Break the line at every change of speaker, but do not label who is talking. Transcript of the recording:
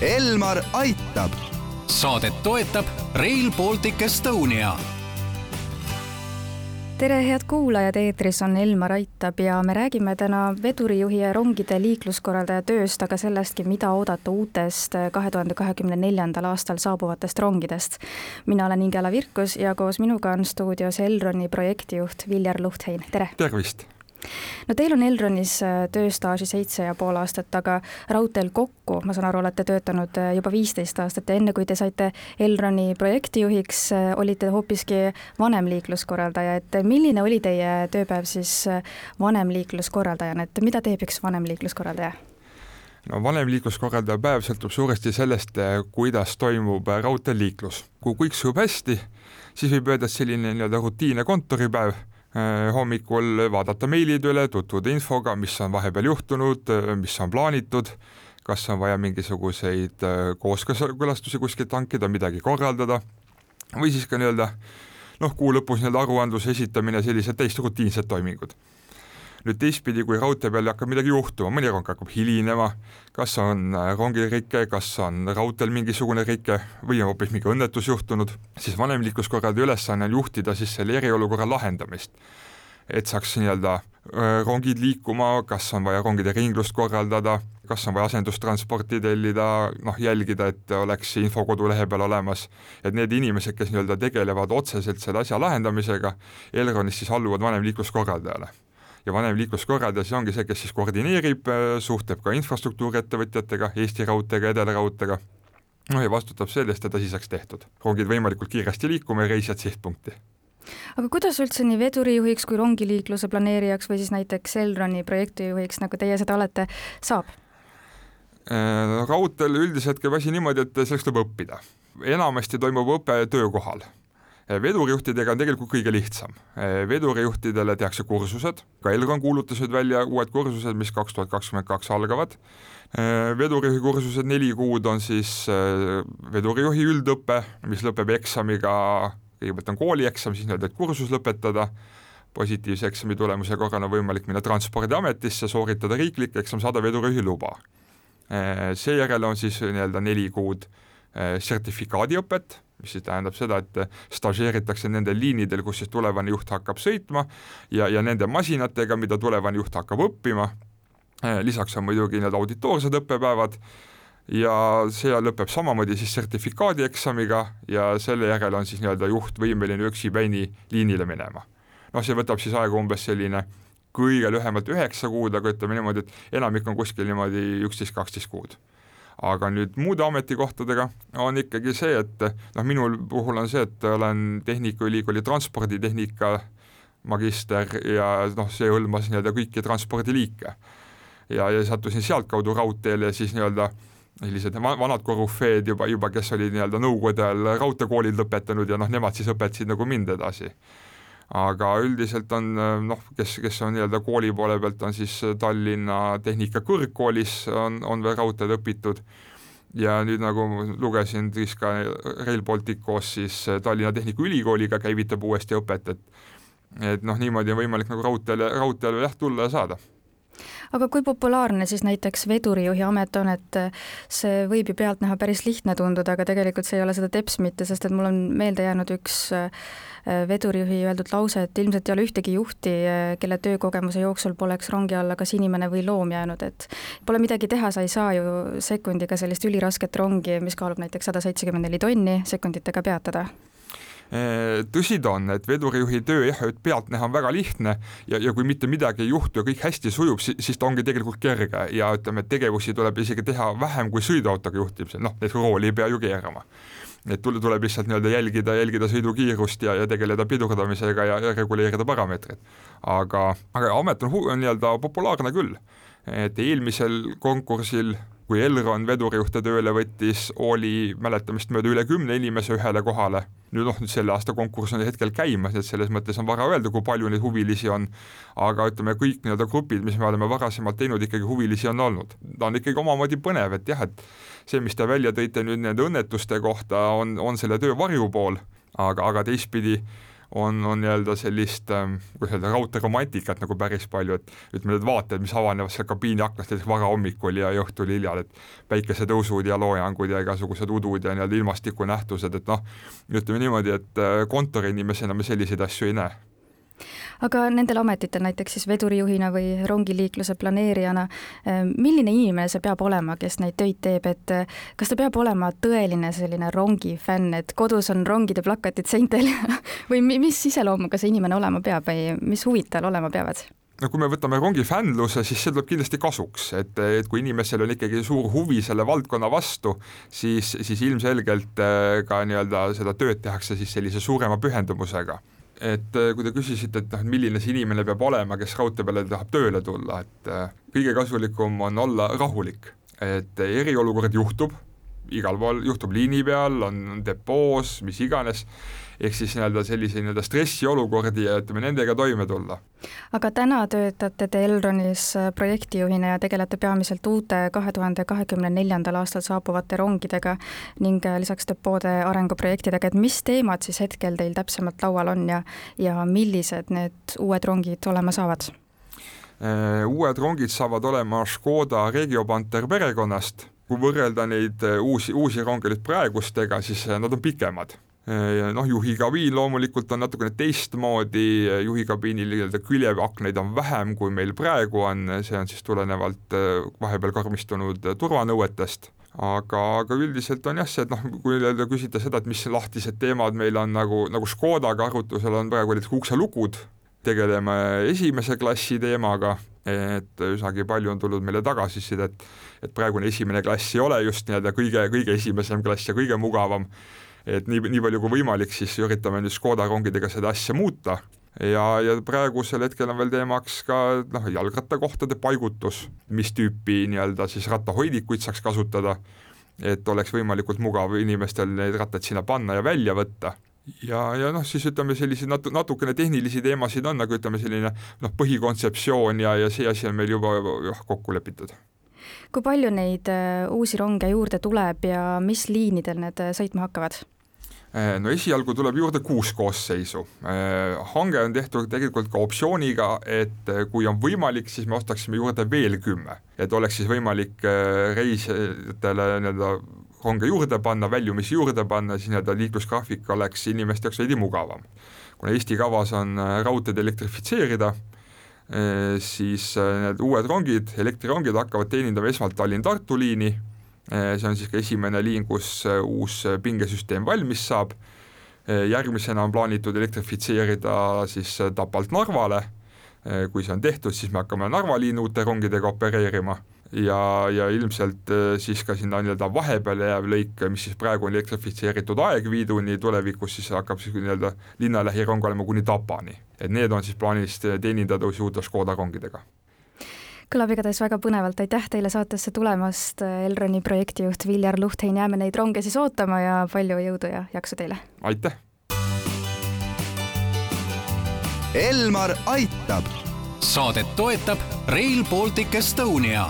Elmar aitab.
saadet toetab Rail Baltic Estonia
tere, head kuulajad, eetris on Elmar Aitab ja me räägime täna vedurijuhi ja rongide liikluskorraldaja tööst, aga sellestki, mida oodata uutest kahe tuhande kahekümne neljandal aastal saabuvatest rongidest. mina olen Ingela Virkus ja koos minuga on stuudios Elroni projektijuht Viljar Luhtheim, tere!
tervist!
No teil on Elronis äh, tööstaaži seitse ja pool aastat, aga raudteel kokku, ma saan aru, olete töötanud äh, juba viisteist aastat ja enne, kui te saite Elroni projektijuhiks, äh, olite hoopiski vanemliikluskorraldaja, et milline oli teie tööpäev siis vanemliikluskorraldajana, et mida teeb üks vanemliikluskorraldaja?
no vanemliikluskorraldaja päev sõltub suuresti sellest, kuidas toimub raudteeliiklus. kui kõik sujub hästi, siis võib öelda, et selline nii-öelda rutiinne kontoripäev hommikul vaadata meilid üle, tutvuda infoga, mis on vahepeal juhtunud, äh, mis on plaanitud, kas on vaja mingisuguseid äh, kooskõlastusi kuskilt hankida, midagi korraldada või siis ka nii-öelda noh, kuu lõpus nii-öelda aruandluse esitamine, sellised täiesti rutiinsed toimingud nüüd teistpidi, kui raudtee peal hakkab midagi juhtuma, mõni rong hakkab hilinema, kas on äh, rongil rike, kas on raudteel mingisugune rike või on hoopis mingi õnnetus juhtunud, siis vanemliikluskorraldaja ülesanne on juhtida siis selle eriolukorra lahendamist. et saaks nii-öelda äh, rongid liikuma, kas on vaja rongide ringlust korraldada, kas on vaja asendustransporti tellida, noh jälgida, et oleks info kodulehe peal olemas, et need inimesed, kes nii-öelda tegelevad otseselt selle asja lahendamisega, Elronis siis alluvad vanemliikluskorraldajale ja vanem liikluskorraldaja siis ongi see, kes siis koordineerib, äh, suhtleb ka infrastruktuuriettevõtjatega, Eesti Raudteega, Edelaraudteega, noh ja vastutab selle eest, et asi saaks tehtud. rongid võimalikult kiiresti liikuma ja reisijad sihtpunkti
aga kuidas üldse nii vedurijuhiks kui rongiliikluse planeerijaks või siis näiteks Elroni projektijuhiks, nagu teie seda olete, saab?
Äh, raudteel üldiselt käib asi niimoodi, et selleks tuleb õppida. enamasti toimub õpe töökohal vedurijuhtidega on tegelikult kõige lihtsam. Eh, vedurijuhtidele tehakse kursused, ka Elron kuulutasid välja uued kursused, mis kaks tuhat kakskümmend kaks algavad. Eh, vedurijuhi kursused neli kuud on siis vedurijuhi üldõpe, mis lõpeb eksamiga, kõigepealt on koolieksam, siis nii-öelda, kursus lõpetada, positiivse eksami tulemuse korral on võimalik minna Transpordiametisse, sooritada riiklik eksam, saada vedurijuhi luba. seejärel on siis nii-öelda neli kuud sertifikaadiõpet mis siis tähendab seda, et stažeeritakse nendel liinidel, kus siis tulevane juht hakkab sõitma ja, ja nende masinatega, mida tulevane juht hakkab õppima, eh, lisaks on muidugi need auditoorsed õppepäevad ja see lõpeb samamoodi siis sertifikaadieksamiga ja selle järel on siis nii-öelda juht võimeline üksipäini liinile minema. noh, see võtab siis aega umbes selline kõige lühemalt üheksa kuud, aga ütleme niimoodi, et enamik on kuskil niimoodi üksteist, kaksteist kuud aga nüüd muude ametikohtadega on ikkagi see, et noh, minul puhul on see, et olen Tehnikaülikooli transporditehnika magister ja noh, see hõlmas nii-öelda kõiki transpordiliike. ja, ja sattusin sealtkaudu raudteele siis nii-öelda sellised vanad korüfeed juba, juba, kes olid nii-öelda nõukogude ajal raudteekoolid lõpetanud ja noh, nemad siis õpetasid nagu mind edasi aga üldiselt on noh, kes, kes on nii-öelda kooli poole pealt, on siis Tallinna Tehnikakõrgkoolis on, on veel raudteed õpitud. Ja nüüd nagu lugesin, siis ka Rail Baltic koos siis Tallinna Tehnikaülikooliga käivitab uuesti õpet, et et noh, niimoodi on võimalik nagu raudteele, raudteele jah, tulla ja saada
aga kui populaarne siis näiteks vedurijuhi amet on, et see võib ju pealtnäha päris lihtne tunduda, aga tegelikult see ei ole seda teps mitte, sest et mul on meelde jäänud üks Äh, vedurijuhi öeldud lause, et ilmselt ei ole ühtegi juhti, äh, kelle töökogemuse jooksul poleks rongi alla kas inimene või loom jäänud, et pole midagi teha, sa ei saa ju sekundiga sellist ülirasket rongi, mis kaalub näiteks sada seitsekümmend neli tonni, sekunditega peatada
tõsi ta on, et vedurijuhi töö jah, et pealtnäha on väga lihtne ja, ja kui mitte midagi ei juhtu ja kõik hästi sujub, siis ta ongi tegelikult kerge ja ütleme, et tegevusi tuleb isegi teha vähem kui sõiduautoga juhtimisel, noh, näiteks rooli ei pea ju keerama. Et tuleb, tuleb lihtsalt nii-öelda jälgida, jälgida sõidukiirust ja, ja tegeleda pidurdamisega ja, ja reguleerida parameetreid. aga, aga amet on nii-öelda populaarne küll, et eelmisel konkursil kui Elron vedurijuhte tööle võttis, oli mäletamist mööda üle kümne inimese ühele kohale. nüüd noh, nüüd selle aasta konkurss on hetkel käimas, et selles mõttes on vara öelda, kui palju neid huvilisi on, aga ütleme, kõik nii-öelda grupid, mis me oleme varasemalt teinud, ikkagi huvilisi on olnud. ta on ikkagi omamoodi põnev, et jah, et see, mis te välja tõite nüüd nende õnnetuste kohta, on, on selle töö varjupool, aga, aga teistpidi on, on nii-öelda sellist, ähm, kuidas öelda, raudteeromantikat nagu päris palju, et ütleme, need vaated, mis avanevad seal kabiini aknast näiteks varahommikul ja õhtul hiljal, et päikesetõusud ja loojangud ja igasugused udud ja nii-öelda ilmastikunähtused, et noh, ütleme niimoodi, et äh, kontoriinimesena me selliseid asju ei näe
aga nendel ametitel, näiteks siis vedurijuhina või rongiliikluse planeerijana, eh, milline inimene see peab olema, kes neid töid teeb, et eh, kas ta peab olema tõeline selline rongifänn, et kodus on rongide plakatid seintel või mis iseloomuga see inimene olema peab või mis huvid tal olema peavad?
no kui me võtame rongifännluse, siis see tuleb kindlasti kasuks, et, et kui inimesel on ikkagi suur huvi selle valdkonna vastu, siis, siis ilmselgelt eh, ka nii-öelda seda tööd tehakse siis sellise suurema pühendumusega et äh, kui te küsisite, et noh, milline see inimene peab olema, kes raudtee peale tahab tööle tulla, et äh, kõige kasulikum on olla rahulik, et eriolukord juhtub, igal pool juhtub liini peal, on depoos, mis iganes ehk siis nii-öelda sellise nii-öelda stressiolukordi ja ütleme, nendega toime tulla.
Aga täna töötate te Elronis äh, projektijuhina ja tegelete peamiselt uute kahe tuhande kahekümne neljandal aastal saabuvate rongidega ning äh, lisaks depoode arenguprojektidega, et mis teemad siis hetkel teil täpsemalt laual on ja, ja millised need uued rongid olema saavad?
Äh, uued rongid saavad olema Škoda Regiopanter perekonnast, kui võrrelda neid uusi, uusi ronge nüüd praegustega, siis nad on pikemad ja noh, juhikabiin loomulikult on natukene teistmoodi, juhikabiinil nii-öelda küljeaknaid on vähem, kui meil praegu on, see on siis tulenevalt äh, vahepeal karmistunud turvanõuetest. Aga, aga üldiselt on jah see, et noh, kui nii-öelda küsida seda, et mis lahtised teemad meil on nagu, nagu Škodaga arutlusel on praegu näiteks ukselukud, tegeleme esimese klassi teemaga, et üsnagi palju on tulnud meile tagasisidet, et praegune esimene klass ei ole just nii-öelda kõige, kõige esimesem klass ja kõige mugavam et nii, nii palju kui võimalik, siis üritame nüüd Škoda rongidega seda asja muuta ja, ja praegusel hetkel on veel teemaks ka noh, jalgrattakohtade paigutus, mis tüüpi nii-öelda siis rattahoidikuid saaks kasutada, et oleks võimalikult mugav inimestel neid rattaid sinna panna ja välja võtta ja, ja noh, siis ütleme selliseid natu-, natukene tehnilisi teemasid on, nagu ütleme, selline noh, põhikontseptsioon ja, ja see asi on meil juba jah, kokku lepitud.
kui palju neid uh, uusi ronge juurde tuleb ja mis liinidel need uh, sõitma hakkavad?
Äh, no esialgu tuleb juurde kuus koosseisu. Äh, hange on tehtud tegelikult ka optsiooniga, et äh, kui on võimalik, siis me ostaksime juurde veel kümme, et oleks siis võimalik reisijatele nii-öelda ronge juurde panna, väljumisi juurde panna, siis nii-öelda liiklusgraafik oleks inimeste jaoks veidi mugavam. kuna Eesti kavas on raudteed elektrifitseerida, siis need uued rongid, elektrirongid hakkavad teenindama esmalt Tallinn-Tartu liini see on siis ka esimene liin, kus eh, uus eh, pingesüsteem valmis saab, järgmisena on plaanitud elektrifitseerida siis Tapalt Narvale, kui see on tehtud, siis me hakkame Narva liini uute rongidega opereerima. Ja, ja ilmselt siis ka sinna nii-öelda vahepeale jääv lõik, mis siis praegu on elektrifitseeritud Aegviiduni, tulevikus siis hakkab siis nii-öelda linnalähirong olema kuni Tapani. et need on siis plaanis teenindada uute Škoda rongidega
kõlab igatahes väga põnevalt, aitäh teile saatesse tulemast, Elroni projektijuht Viljar Luhthein, jääme neid ronge siis ootama ja palju jõudu ja jaksu teile!
aitäh!
Elmar aitab! saadet toetab Rail Baltic Estonia